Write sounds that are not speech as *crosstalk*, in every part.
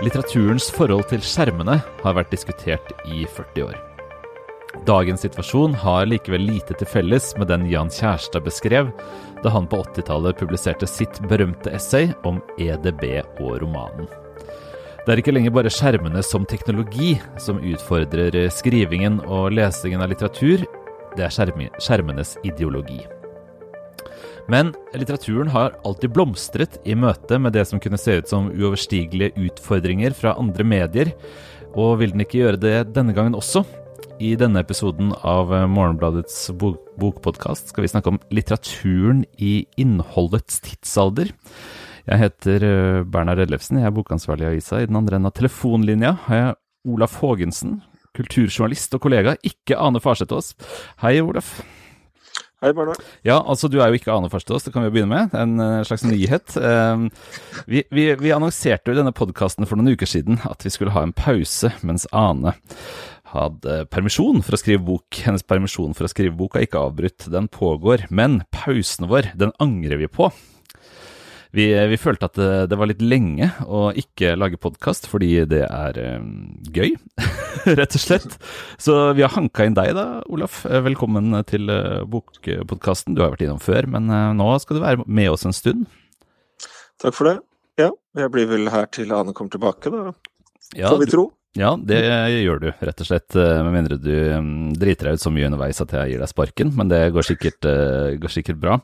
Litteraturens forhold til skjermene har vært diskutert i 40 år. Dagens situasjon har likevel lite til felles med den Jan Kjærstad beskrev da han på 80-tallet publiserte sitt berømte essay om EDB og romanen. Det er ikke lenger bare skjermene som teknologi som utfordrer skrivingen og lesingen av litteratur, det er skjermenes ideologi. Men litteraturen har alltid blomstret i møte med det som kunne se ut som uoverstigelige utfordringer fra andre medier, og vil den ikke gjøre det denne gangen også? I denne episoden av Morgenbladets bok bokpodkast skal vi snakke om litteraturen i innholdets tidsalder. Jeg heter eh, Bernhard Ellefsen, jeg er bokansvarlig i avisa. I den andre enden av telefonlinja har jeg Olaf Haagensen, kulturjournalist og kollega, ikke Ane Farsetås. Hei, Olaf. Hei, Barna. Ja, altså du er jo ikke Ane Farstås, det kan vi jo begynne med. En uh, slags nyhet. Uh, vi, vi, vi, annonserte jo i denne podkasten for noen uker siden at vi skulle ha en pause mens Ane hadde permisjon for å skrive bok. Hennes permisjon for å skrive bok er ikke avbrutt, den pågår. Men pausen vår, den angrer vi på. Vi, vi følte at det, det, var litt lenge å ikke lage podkast, fordi det er um, gøy, *laughs* rett og slett. Så vi har hanka inn deg da, Olaf. Velkommen til bokpodkasten. Du har vært innom før, men nå skal du være med oss en stund. Takk for det. Ja, jeg blir vel her til Ane kommer tilbake, da. Ja, Får vi tro. Ja, det gjør du, rett og slett. Eh, med mindre du um, driter deg ut så mye underveis at jeg gir deg sparken, men det går sikkert, går sikkert bra.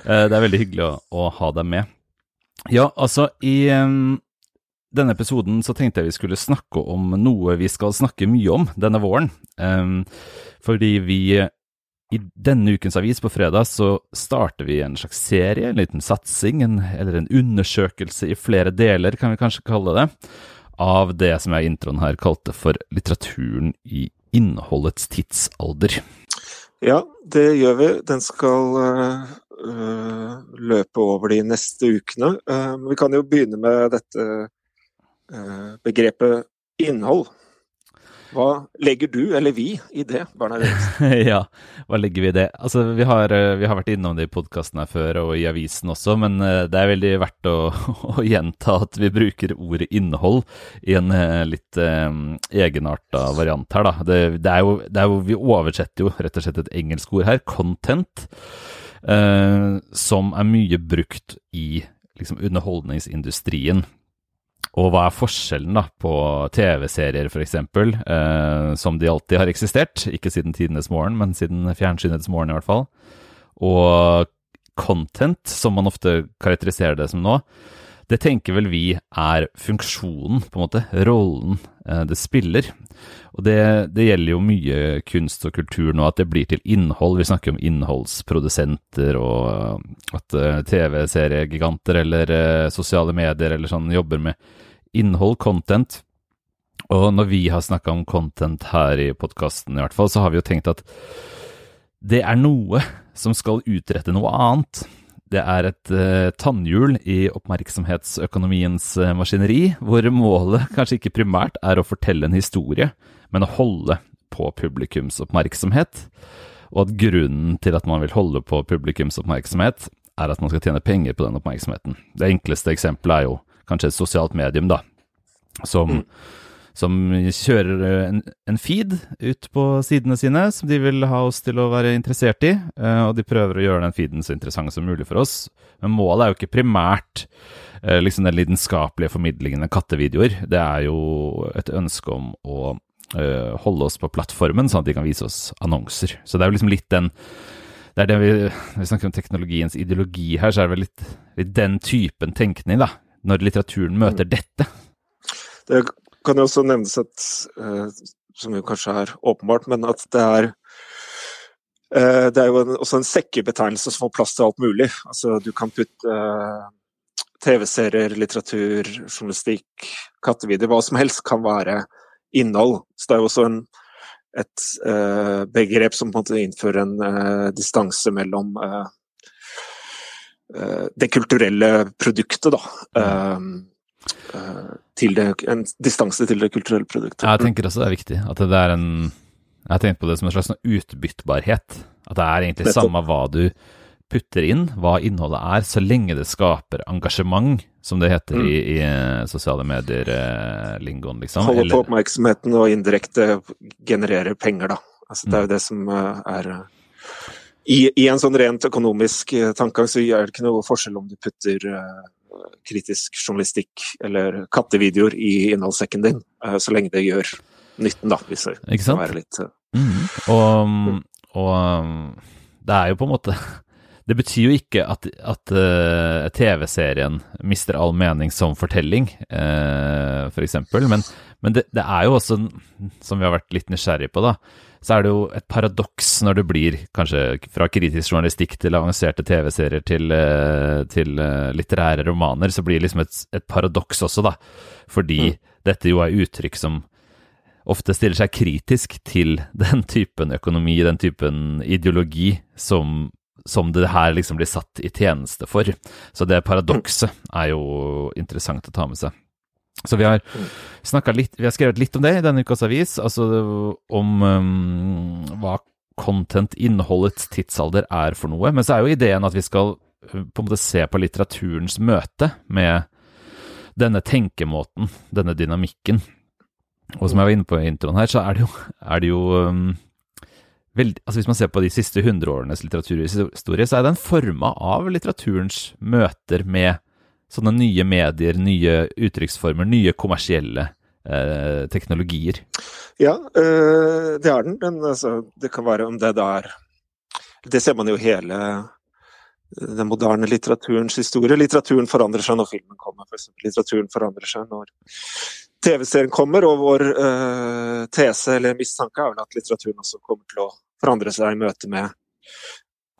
Det er veldig hyggelig å, å, ha deg med. Ja, altså, i um, denne episoden så tenkte jeg vi skulle snakke om noe vi skal snakke mye om denne våren. Um, fordi vi i denne ukens avis på fredag så starter vi en slags serie, en liten satsing, en, eller en undersøkelse i flere deler, kan vi kanskje kalle det av det som jeg i introen her kalte for litteraturen i innholdets tidsalder. Ja, det gjør vi. Den skal uh, løpe over de neste ukene. Uh, vi kan jo begynne med dette uh, begrepet innhold. Hva legger du, eller vi, i det, Bernhard Eriksen? *laughs* ja, hva legger vi i det? Altså, vi har, eh, vi har vært innom det i podkasten her før, og i avisen også, men eh, det er veldig verdt å, *laughs* å gjenta at vi bruker ordet innhold i en eh, litt eh, egenarta variant her, da. Det, det, er jo, det, er jo, Vi oversetter jo rett og slett et engelsk ord her, content, eh, som er mye brukt i liksom, underholdningsindustrien. Og hva er forskjellen da på TV-serier f.eks., eh, som de alltid har eksistert, ikke siden tidenes morgen, men siden fjernsynets morgen i hvert fall, og content, som man ofte karakteriserer det som nå, det tenker vel vi er funksjonen, på en måte, rollen eh, det spiller. Og det, det, gjelder jo mye kunst og kultur nå, at det blir til innhold. Vi snakker om innholdsprodusenter og at uh, TV-seriegiganter eller sosiale medier eller sånn jobber med innhold, content. Og når vi har snakka om content her i podkasten i hvert fall, så har vi jo tenkt at det er noe som skal utrette noe annet. Det er et uh, tannhjul i oppmerksomhetsøkonomiens uh, maskineri, hvor målet *laughs* kanskje ikke primært er å fortelle en historie, men å holde på publikums oppmerksomhet. Og at grunnen til at man vil holde på publikums oppmerksomhet, er at man skal tjene penger på den oppmerksomheten. Det enkleste eksempelet er jo kanskje et sosialt medium, da, som, mm. Som kjører en, en, feed ut på sidene sine som de vil ha oss til å være interessert i, eh, og de prøver å gjøre den feeden så interessant som mulig for oss. Men målet er jo ikke primært eh, liksom den lidenskapelige formidlingen av kattevideoer. Det er jo et ønske om å holde oss på plattformen, sånn at de kan vise oss annonser. Så det er jo liksom litt den det er det vi, vi snakker om teknologiens ideologi her, så er det vel litt, litt den typen tenkning, da når litteraturen møter dette? Det kan jo også nevnes at, uh, som jo kanskje er åpenbart, men at det er uh, det er jo også en sekkebetegnelse som får plass til alt mulig. Altså, du kan putte uh, TV-serier, litteratur, journalistikk, kattevideoer, hva som helst kan være innhold. Så det er jo også en, et begrep som på en måte innfører en distanse mellom uh, det kulturelle produktet, da. Mm. Eh, til det, en distanse til det kulturelle produktet. Jeg tenker også det er viktig. At det er en Jeg har tenkt på det som en slags sånn utbyttbarhet. At det er egentlig Nettopp. samme hva du putter inn, hva innholdet er, så lenge det skaper engasjement, som det heter mm. i, i, eh, sosiale medier-lingoen, liksom. Holder på oppmerksomheten og indirekte genererer penger, da. Altså, det er jo mm. det som er i, i, en sånn rent økonomisk tankegang så er det ikke noe forskjell om du putter kritisk journalistikk eller kattevideoer i innholdssekken din, så lenge det gjør nytten, da. Hvis det kan være litt mm. Og, og det er jo på en måte *laughs* Det betyr jo ikke at, at uh, TV-serien mister all mening som fortelling, uh, f.eks., for men, men det, det, er jo også, som vi har vært litt nysgjerrig på, da, så er det jo et paradoks når du blir kanskje fra kritisk journalistikk til avanserte TV-serier til, uh, til uh, litterære romaner, så blir det liksom et, et paradoks også, da. Fordi mm. dette jo er uttrykk som ofte stiller seg kritisk til *laughs* den typen økonomi, den typen ideologi som, som det her liksom blir satt i tjeneste for. Så det paradokset er jo interessant å ta med seg. Så vi har litt, vi har skrevet litt om det i denne ukas avis, altså om um, hva content-innholdets tidsalder er for noe. Men så er jo ideen at vi skal uh, på en måte se på litteraturens møte med denne tenkemåten, denne dynamikken. Og som jeg var inne på i introen her, så er det jo, er det jo um, veld, altså Hvis man ser på de siste hundreårenes litteraturhistorie, så er den forma av litteraturens møter med sånne nye medier, nye uttrykksformer, nye kommersielle eh, teknologier. Ja, øh, det er den. Men altså, det kan være om det da er Det ser man jo hele den moderne litteraturens historie. Litteraturen forandrer seg når filmen kommer, f.eks. Litteraturen forandrer seg når TV-serien kommer, og vår uh, tese eller mistanke er vel at litteraturen også kommer til å forandre seg i møte med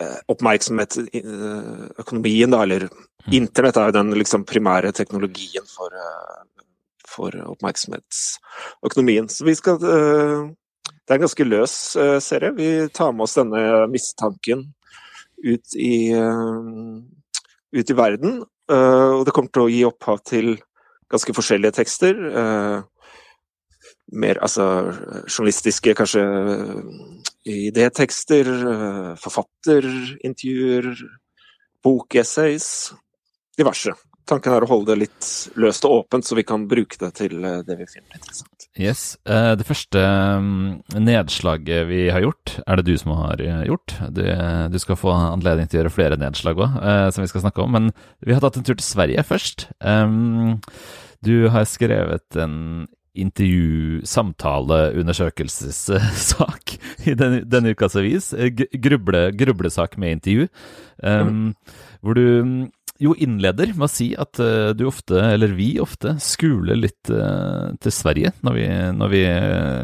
uh, oppmerksomhet, uh, økonomien, da, eller mm. internett er jo den liksom, primære teknologien for, for oppmerksomhetsøkonomien. Så vi skal Det er en ganske løs serie. Vi tar med oss denne mistanken ut i, ut i verden, og det kommer til å gi opphav til ganske forskjellige tekster. Eh, mer altså journalistiske, kanskje idétekster, eh, forfatterintervjuer, bokessays, diverse. Tanken er å holde det litt løst og åpent, så vi kan bruke det til eh, det vi finner interessant. Yes. Det første mm, nedslaget vi har gjort, er det du som har gjort. Du, skal få anledning til å gjøre flere nedslag òg, som vi skal snakke om. Men vi har tatt en tur til Sverige først. Um, du har skrevet en intervju-, samtale-, undersøkelsessak *laughs* i denne, denne ukas avis. Gruble, grublesak med intervju. Um, hvor du jo innleder med å si at uh, du ofte, eller vi ofte, skuler litt uh, til Sverige når vi, når vi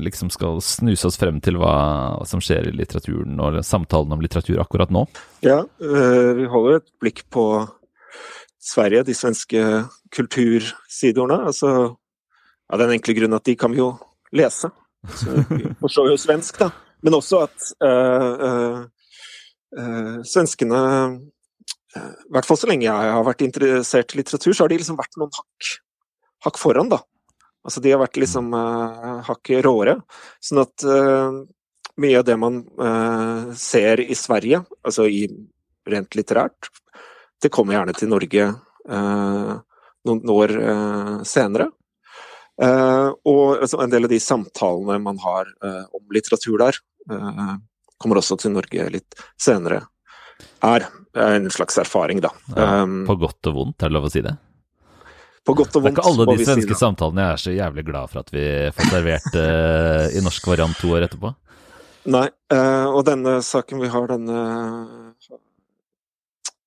liksom skal snuse oss frem til hva som skjer i litteraturen og samtalen om litteratur akkurat nå. Ja, vi holder et blikk på Sverige, de svenske kultursidorene. Altså, av den enkle grunn at de kan vi jo lese. Så vi jo svensk, da. Men også at uh, uh, svenskene I hvert fall så lenge jeg har vært interessert i litteratur, så har de liksom vært noen hakk, hakk foran, da. Altså de har vært liksom hakket råere. Sånn at mye av det man ser i Sverige, altså i rent litterært, det kommer gjerne til Norge noen år senere. Eh, og altså, en del av de samtalene man har om litteratur der, kommer også til Norge litt senere. Er en slags erfaring, da. Ja, på godt og vondt, er det lov å si det? På godt og vondt, Det er ikke alle de svenske si samtalene jeg er så jævlig glad for at vi får servert i norsk variant to år etterpå. Nei, og denne saken vi har, denne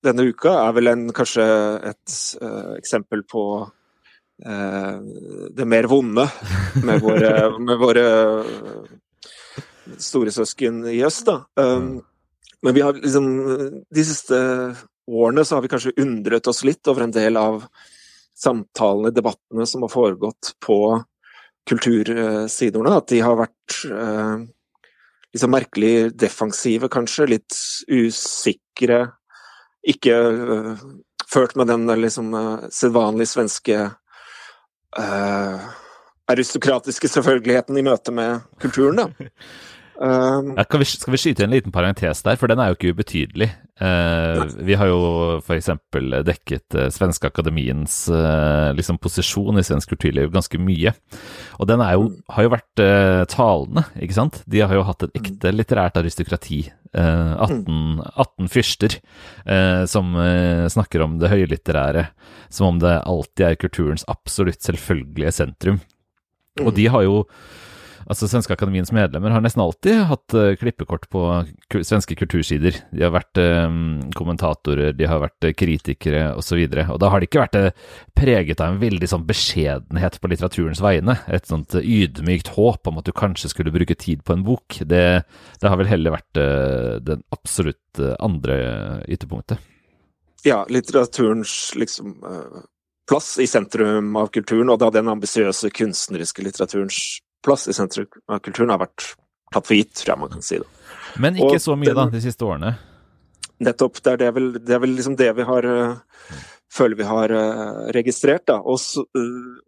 denne uka er vel en, kanskje et eksempel på det mer vonde med våre, *laughs* med våre storesøsken i øst. Da. Um, men vi har liksom De siste årene så har vi kanskje undret oss litt over en del av samtalene, debattene som har foregått på kultursidorene. At de har vært uh, liksom merkelig defensive, kanskje. Litt usikre ikke uh, ført med den liksom uh, sedvanlige svenske aristokratiske selvfølgeligheten i møte med kulturen, da. *laughs* Um, ja, vi, skal vi skyte en liten parentes der, for den er jo ikke ubetydelig. Uh, vi har jo f.eks. dekket uh, Svenske Akademiens uh, liksom posisjon i svensk kulturliv ganske mye. Og den jo, har jo vært talende, ikke sant? De har jo hatt et ekte litterært aristokrati. 18, 18, fyrster eh, som snakker om det høylitterære som om det alltid er kulturens absolutt selvfølgelige sentrum. Og de har jo Altså, Svenske Akademiens medlemmer har nesten alltid hatt uh, klippekort på svenske kultursider. De har vært um, kommentatorer, de har vært uh, kritikere osv. Og, så og da har de ikke vært uh, preget av en veldig sånn beskjedenhet på litteraturens vegne. Et sånt ydmykt håp om at du kanskje skulle bruke tid på en bok. Det, det har vel heller vært den absolutt andre ytterpunktet. Ja, litteraturens liksom plass i sentrum av kulturen, og da den ambisiøse kunstneriske litteraturens plass i sentrum av kulturen har vært tatt for gitt, tror jeg man kan si. Da. Men ikke og så mye, den, da, de siste årene? Nettopp. Det er, det vel, det er vel liksom det vi har uh, føler vi har uh, registrert. Da. Og, uh,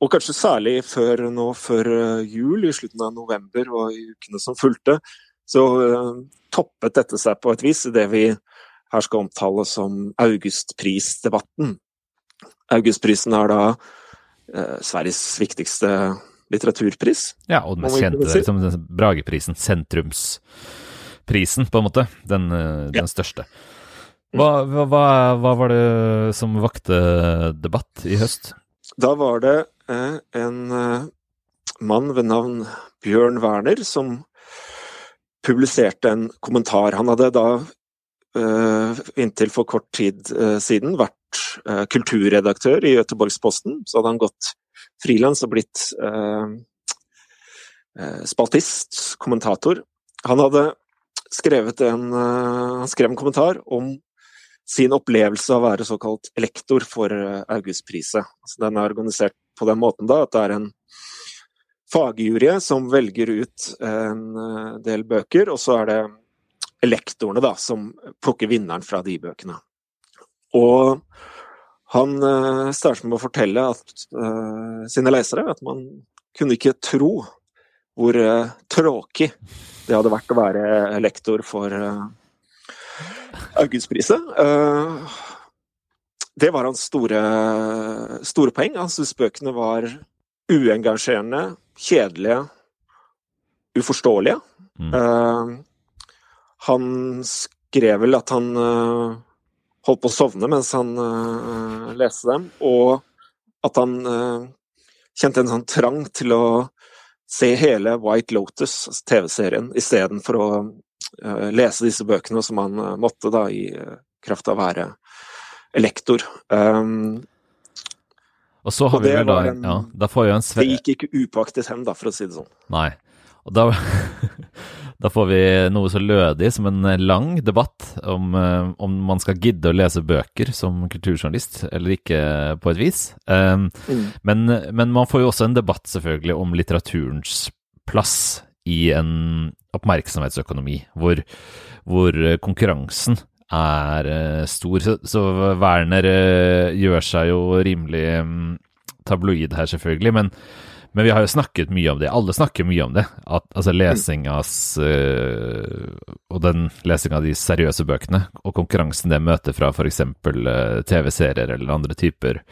og, kanskje særlig før nå før jul, i slutten av november og i ukene som fulgte, så toppet dette seg på et vis i det vi her skal omtale som Augustprisdebatten. Augustprisen er da Sveriges viktigste litteraturpris. Ja, og den mest kjente, liksom, Brageprisen. Sentrumsprisen, på en måte. Den, eh, den ja. største. Hva, hva, hva, var det som vakte debatt i høst? Da var det eh, en eh, mann ved navn Bjørn Werner som publiserte en kommentar. Han hadde da eh, inntil for kort tid eh, siden vært eh, kulturredaktør i Göteborgsposten. Så hadde han gått frilans og blitt eh, eh, spaltist, kommentator. Han hadde skrevet en, eh, han skrev en kommentar om sin opplevelse av å være såkalt elektor for eh, Augustpriset. Altså, den er organisert på den måten da, at det er en fagjury som velger ut en del bøker, og så er det elektorene da, som plukker vinneren fra de bøkene. Og han uh, startet med å fortelle at, uh, sine lesere at man kunne ikke tro hvor uh, tråkig det hadde vært å være lektor for uh, Augustpriset. Uh, det var hans store, store poeng. Han syntes bøkene var uengasjerende, kjedelige, uforståelige. Mm. han skrev vel at han holdt på å sovne mens han uh, leste dem, og at han uh, kjente en sånn trang til å se hele White Lotus, altså TV-serien, istedenfor å uh, lese disse bøkene som han måtte da i kraft av å være lektor. Um, og så har og vi vel da en, ja, da får vi en Det gikk ikke upåaktet hen, da, for å si det sånn. Nei. Og da *laughs* Da får vi noe så lødig som en lang debatt om, eh, om man skal gidde å lese bøker som kulturjournalist, eller ikke, på et vis. Um, mm. men, men, man får jo også en debatt, selvfølgelig, om litteraturens plass i en oppmerksomhetsøkonomi, hvor, hvor konkurransen er uh, stor. Så, så Werner uh, gjør seg jo rimelig um, tabloid her, selvfølgelig, men men vi har jo snakket mye om det. Alle snakker mye om det. At, altså lesingas øh, Og den lesinga av de seriøse bøkene, og konkurransen det møter fra f.eks. Øh, eh, TV-serier eller andre typer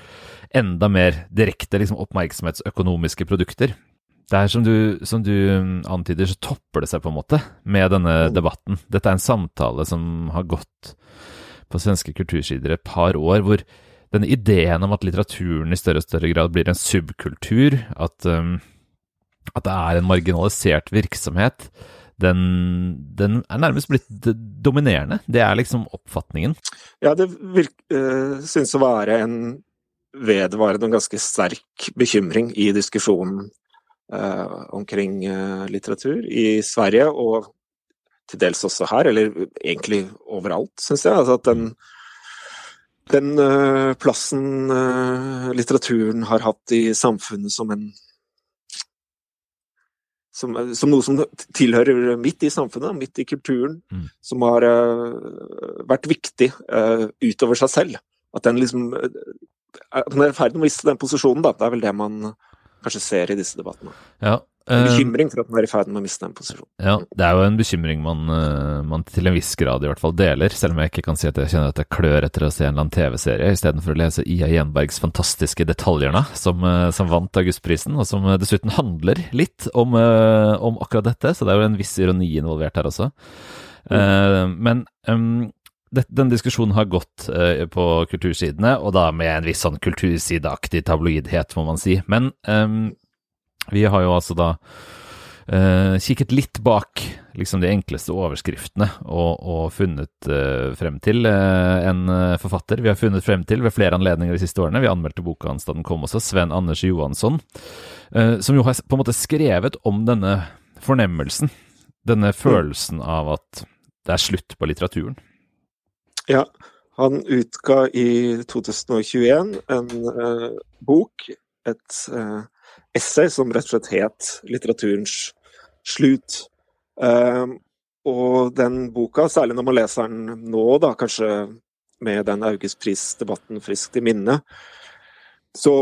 enda mer direkte liksom, oppmerksomhetsøkonomiske produkter. Det er som du, som du mm, antyder, så topper det seg på en måte med denne mm. debatten. Dette er en samtale som har gått på svenske kultursider et par år, hvor denne ideen om at litteraturen i større og større grad blir en subkultur, at, um, at det er en marginalisert virksomhet, den, den, er nærmest blitt dominerende. Det er liksom oppfatningen. Ja, det virker, uh, synes å være en vedvarende og ganske sterk bekymring i diskusjonen uh, omkring uh, litteratur i Sverige, og til dels også her, eller egentlig overalt, synes jeg. Altså at den den uh, plassen uh, litteraturen har hatt i samfunnet som en som, som, noe som tilhører midt i samfunnet, midt i kulturen, mm. som har uh, vært viktig utover seg selv. At den liksom at den er i ferd med å miste den posisjonen, da. Det er vel det man kanskje ser i disse debattene. Ja, en bekymring for at man er i ferd med å miste den posisjonen. Ja, det er jo en bekymring man, man, til en viss grad i hvert fall deler, selv om jeg ikke kan si at jeg kjenner at jeg klør etter å se en eller annen TV-serie, istedenfor å lese Ia Jenbergs fantastiske Detaljerne, som, som vant Augustprisen, og som dessuten handler litt om, om, akkurat dette, så det er jo en viss ironi involvert her også. Mm. Men um, den diskusjonen har gått på kultursidene, og da med en viss sånn kultursideaktig tabloidhet, må man si. Men um, vi har jo altså da uh, kikket litt bak liksom de enkleste overskriftene og, og funnet uh, frem til en forfatter vi har funnet frem til ved flere anledninger de siste årene. Vi anmeldte boka hans da den kom også, Sven Anders Johansson, som jo har på en måte skrevet om denne fornemmelsen, denne følelsen av at det er slutt på litteraturen. Ja, han utga i 2021 en uh, bok, et uh, essay som rett og slett het 'Litteraturens slut'. Uh, og den boka, særlig når man leser den nå, da, kanskje med den Augustpris-debatten friskt i minne, så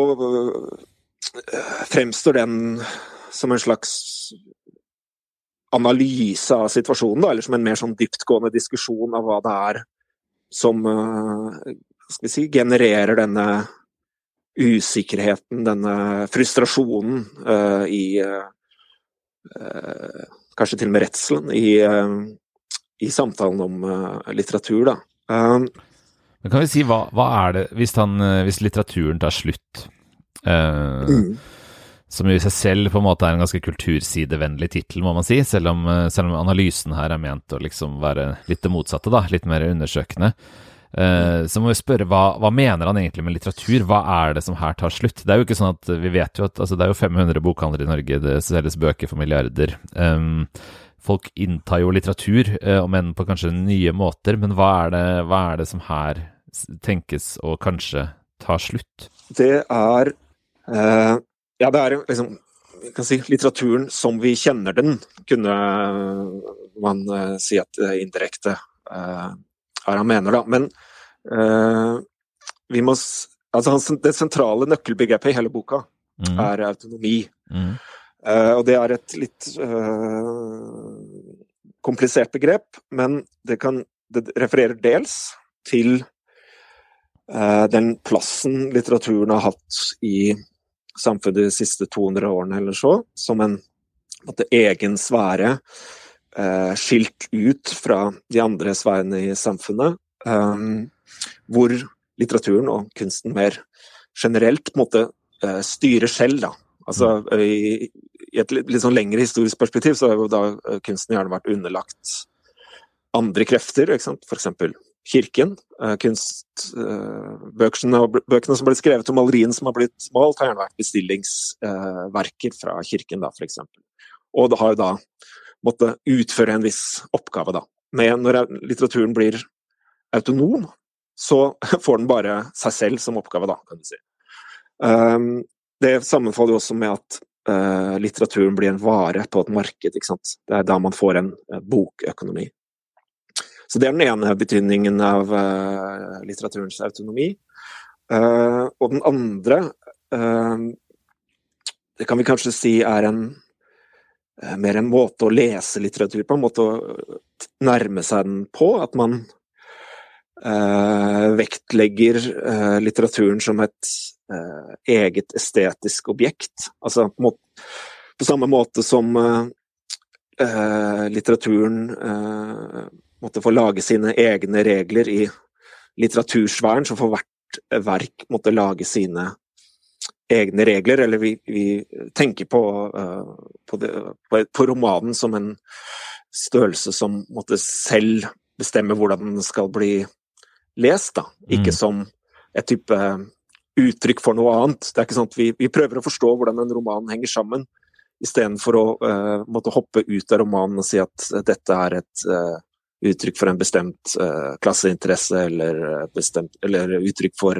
fremstår den som en slags analyse av situasjonen, da, eller som en mer sånn dyptgående diskusjon av hva det er som eh, skal vi si, genererer denne usikkerheten, denne frustrasjonen uh, i uh, Kanskje til og med redselen i, uh, i samtalen om litteratur, da. Men kan vi si, hva, hva er det, hvis, han, hvis litteraturen tar slutt mm. Som i seg selv på en måte er en ganske kultursidevennlig tittel, må man si. Selv om, selv om, analysen her er ment å liksom være litt det motsatte, da. Litt mer undersøkende. Uh, så må vi spørre hva, hva, mener han egentlig med litteratur? Hva er det som her tar slutt? Det er jo ikke sånn at Vi vet jo at altså, det er jo 500 bokhandlere i Norge, det selges bøker for milliarder. Um, folk inntar jo litteratur, uh, om enn på kanskje nye måter. Men hva er, det, hva er det som her tenkes å kanskje ta slutt? Det er uh, ja, det er liksom kan si, litteraturen som vi kjenner den, kunne man si at uh, indirekte uh, er han mener, da. Men uh, vi må Altså, det sentrale nøkkelbegrepet i hele boka mm. er autonomi. Mm. og det er et litt komplisert begrep, men det kan Det refererer dels til den plassen litteraturen har hatt i samfunnet de siste 200 årene eller så, som en måtte, egen sfære, skilt ut fra de andre sfærene i samfunnet, eh, hvor litteraturen og kunsten mer generelt på en måte eh, styrer selv. da. Altså, i, i et litt, sånn lengre historisk perspektiv så har jo da eh, kunsten gjerne vært underlagt andre krefter, f.eks. Kirken. Eh, kunstbøkene bøkene som ble skrevet og maleriene som har blitt malt, har gjerne vært bestillingsverker fra kirken, da, f.eks. Og det har jo da måttet utføre en viss oppgave, da. Men når litteraturen blir autonom, så *laughs* får den bare seg selv som oppgave, da, kan du si. Um, det sammenfaller jo også med at uh, litteraturen blir en vare på et marked. ikke sant? Det er da man får en uh, bokøkonomi. Så det er den ene betydningen av uh, litteraturens autonomi. Og den andre Det kan vi kanskje si er en mer en måte å lese litteratur på, en måte å nærme seg den på. At man vektlegger litteraturen som et eget estetisk objekt. Altså på, måte, på samme måte som litteraturen måtte få lage sine egne regler i litteratursfæren, så får hvert verk måtte lage sine egne regler. Eller vi, vi tenker på, uh, på, det, på, romanen som en størrelse som måtte selv bestemme hvordan den skal bli lest, da. Ikke mm. som et type uttrykk for noe annet. Det er ikke sånn at vi, vi prøver å forstå hvordan en roman henger sammen, istedenfor å uh, måtte hoppe ut av romanen og si at dette er et uh, uttrykk for en bestemt klasseinteresse eller, bestemt, eller uttrykk for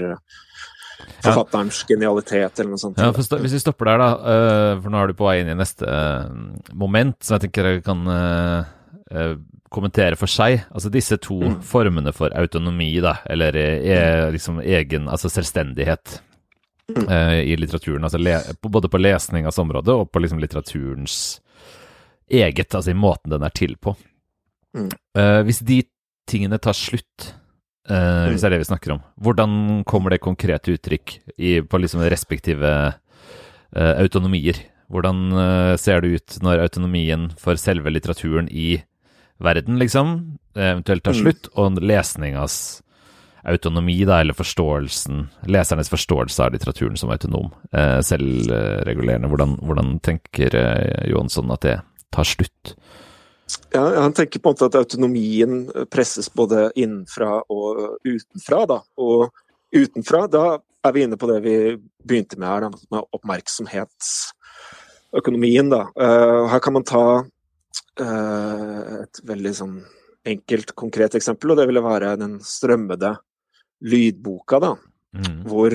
forfatterens genialitet eller noe sånt. Ja, for Hvis vi stopper der, da, uh, for nå er du på vei inn i neste moment, som jeg tenker jeg kan kommentere for seg. Altså disse to mm. formene for autonomi, da, eller e liksom egen altså selvstendighet. mm. uh, i litteraturen. Altså le, både på lesningas område og på liksom litteraturens eget, altså i måten den er til på. Mm. Uh, hvis de tingene tar slutt, uh, hvis det er det vi snakker om, hvordan kommer det konkret uttrykk i, på liksom respektive autonomier? Hvordan ser det ut når autonomien for selve litteraturen i verden, liksom, eventuelt tar mm. slutt, mm. og lesningas autonomi, da, eller forståelsen, lesernes forståelse av litteraturen som autonom, selvregulerende. Hvordan, hvordan tenker Johansson at det tar slutt? Ja, Han tenker på en måte at autonomien presses både innenfra og utenfra. Da. Og utenfra, da er vi inne på det vi begynte med her, da, med oppmerksomhetsøkonomien. Da. Uh, her kan man ta et veldig sånn enkelt, konkret eksempel, og det ville være den strømmede lydboka, da. Mm. Hvor,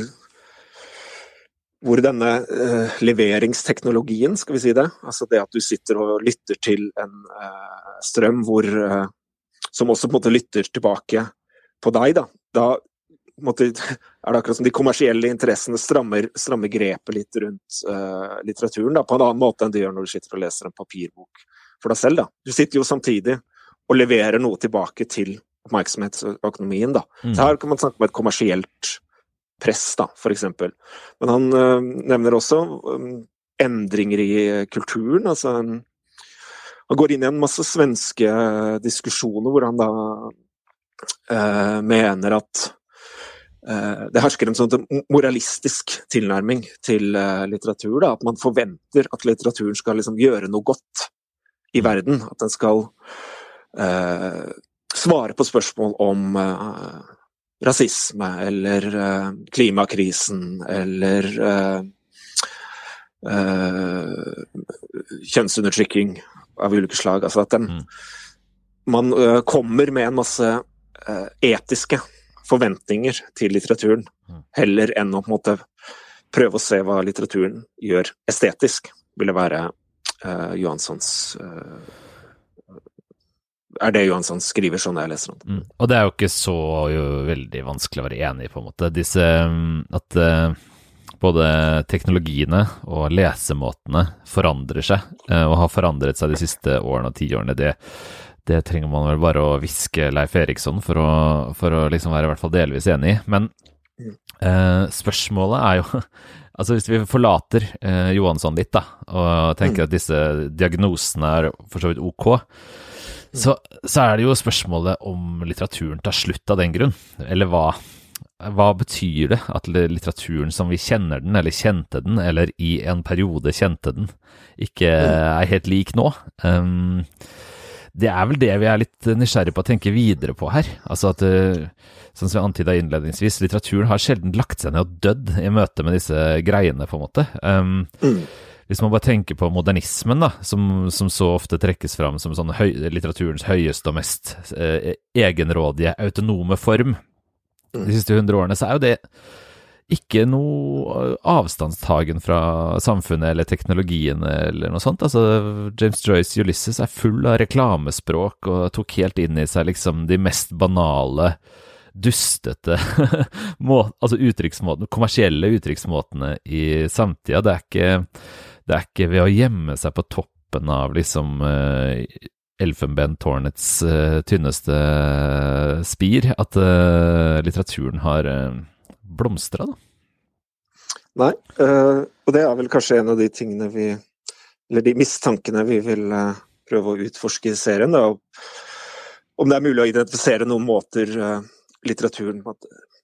hvor denne uh, leveringsteknologien, skal vi si det, altså det at du sitter og lytter til en uh, strøm hvor, uh, som også på en måte lytter tilbake på deg, da. da måte, *laughs* er det akkurat som de kommersielle interessene strammer, strammer grepet litt rundt litteraturen da, på en annen måte enn de gjør når du sitter og leser en papirbok for deg selv. Da. Du sitter jo samtidig og leverer noe tilbake til oppmerksomhetsøkonomien. Da. Mm. Så her kan man snakke om et kommersielt press, da, f.eks. Men han øh, nevner også øh, endringer i kulturen. altså Han går inn i en masse svenske diskusjoner hvor han da eh, mener at det hersker en sånn moralistisk tilnærming til litteratur. Da, at man forventer at litteraturen skal liksom gjøre noe godt i verden. At den skal eh, svare på spørsmål om rasisme eller uh, klimakrisen eller uh, kjønnsundertrykking av ulike slag. Altså at den, mm. man kommer med en masse etiske forventninger til litteraturen, mm. heller enn å på en måte prøve å se hva litteraturen gjør estetisk, ville være Johanssons er det Johansson skriver sånn jeg leser den. Mm. Og det er jo ikke så jo, veldig vanskelig å være enig i, på en måte. Disse mm, At uh, både teknologiene og lesemåtene forandrer seg, uh, og har forandret seg de siste årene og tiårene, det, det trenger man vel bare å hviske Leif Eriksson for å, for å liksom være i hvert fall delvis enig i. Men uh, spørsmålet er jo *laughs* Altså Hvis vi forlater eh, Johansson litt, da, og tenker mm. at disse diagnosene er for så vidt ok, så, så, er det jo spørsmålet om litteraturen tar slutt av den grunn. Eller hva, hva betyr det at litteraturen som vi kjenner den, eller kjente den, eller i en periode kjente den, ikke er helt lik nå? Um, det er vel det vi er litt nysgjerrige på å tenke videre på her. Altså at, sånn som jeg antyda innledningsvis, litteraturen har sjelden lagt seg ned og dødd i møte med disse greiene, på en måte. Um. Hvis man bare tenker på modernismen, da, som, som så ofte trekkes fram som sånn høy, litteraturens høyeste og mest eh, egenrådige, autonome form mm. de siste hundre årene, så er jo det ikke noe avstandstagen fra samfunnet eller teknologien eller noe sånt. Altså, James Joyce Ulysses er full av reklamespråk og tok helt inn i seg liksom de mest banale, dustete *laughs* altså uttrykksmåtene, kommersielle uttrykksmåtene i samtida. Det er ikke det er ikke ved å gjemme seg på toppen av liksom uh, elfenbentårnets uh, tynneste spir at uh, litteraturen har blomstra, da. Nei, og det er vel kanskje en av de tingene vi Eller de mistankene vi vil prøve å utforske i serien. da, Om det er mulig å identifisere noen måter litteraturen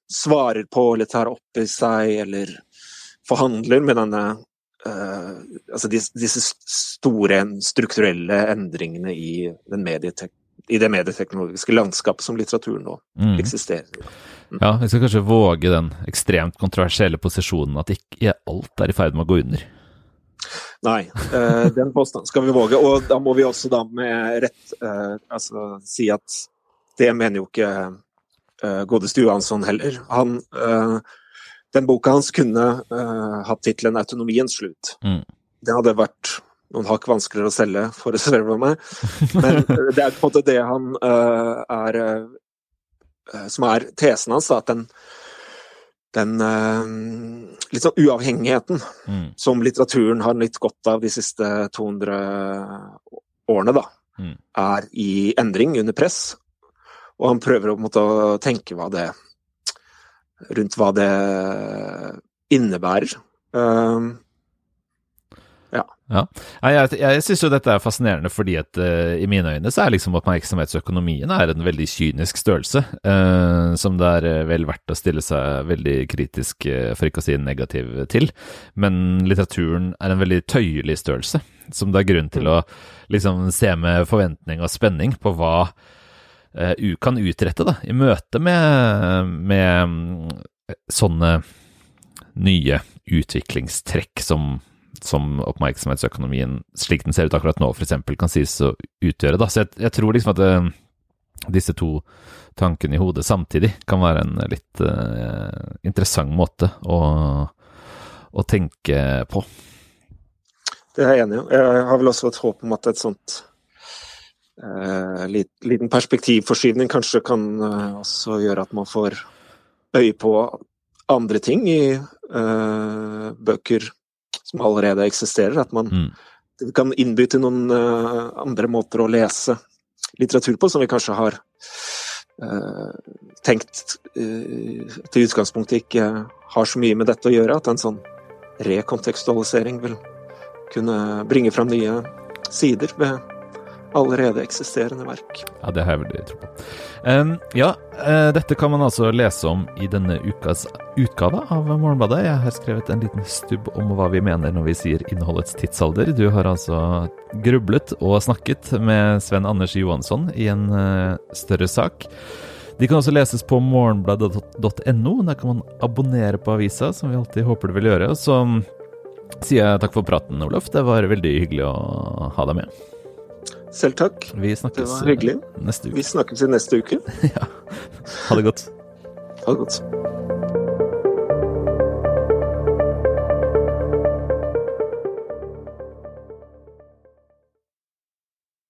svarer på eller tar opp i seg, eller forhandler med denne altså disse, disse, store strukturelle endringene i, i, det medieteknologiske landskapet som litteraturen nå mm. eksisterer. Mm. Ja, vi skal kanskje våge den ekstremt kontroversielle posisjonen at ikke alt er i ferd med å gå under. Nei, uh, den påstanden skal vi våge. Og da må vi også da med rett uh, altså, si at det mener jo ikke godeste Johansson heller. Han den boka hans kunne uh, hatt tittelen 'Autonomiens slutt'. Mm. Det hadde vært noen hakk vanskeligere å selge for å meg, men uh, det er på en måte det han uh, er Som er tesen hans, at den, den litt sånn uavhengigheten mm. som litteraturen har nytt godt av de siste 200 årene, da, mm. er i endring, under press. Og han prøver å måtte tenke hva det rundt hva det innebærer. Um, ja. ja. Jeg, jeg syns jo dette er fascinerende fordi at uh, i mine øyne så er liksom oppmerksomhetsøkonomien er en veldig kynisk størrelse, uh, som det er uh, vel verdt å stille seg veldig kritisk, for ikke å si negativ, til. Men litteraturen er en veldig tøyelig størrelse, som det er grunn til å liksom se med forventning og spenning på hva uh, kan utrette da, i møte med, med mm, sånne nye utviklingstrekk som som oppmerksomhetsøkonomien, slik den ser ut akkurat nå, f.eks. kan sies å utgjøre. Da. Så jeg, jeg tror liksom at det, eh, disse to tankene i hodet samtidig kan være en litt uh, interessant måte å, å, tenke på. Det er jeg enig i. Jeg har vel også et håp om at et sånt lit, liten perspektivforskyvning kanskje kan uh, også gjøre at man får øye på andre ting i bøker som allerede eksisterer. At man mm. kan innby til noen eh, andre måter å lese litteratur på, som vi kanskje har uh, tenkt uh, til utgangspunktet ikke har så mye med dette å gjøre. At en sånn rekontekstualisering vil kunne bringe fram nye sider ved allerede eksisterende verk. Ja, det har jeg veldig tro på. Um, ja, uh, dette kan man altså lese om i denne ukas utgave av Morgenbladet. Jeg har skrevet en liten stubb om hva vi mener når vi sier innholdets tidsalder. Du har altså grublet og snakket med Sven Anders Johansson i en uh, større sak. De kan også leses på morgenbladet.no. Der kan man abonnere på avisa, som vi alltid håper du vil gjøre. Så sier jeg takk for praten, Olof. Det var veldig hyggelig å ha deg med. Selv takk. Vi snakkes det var hyggelig. neste uke. Vi snakkes i neste uke. *laughs* ja. Ha det godt. Ha det godt.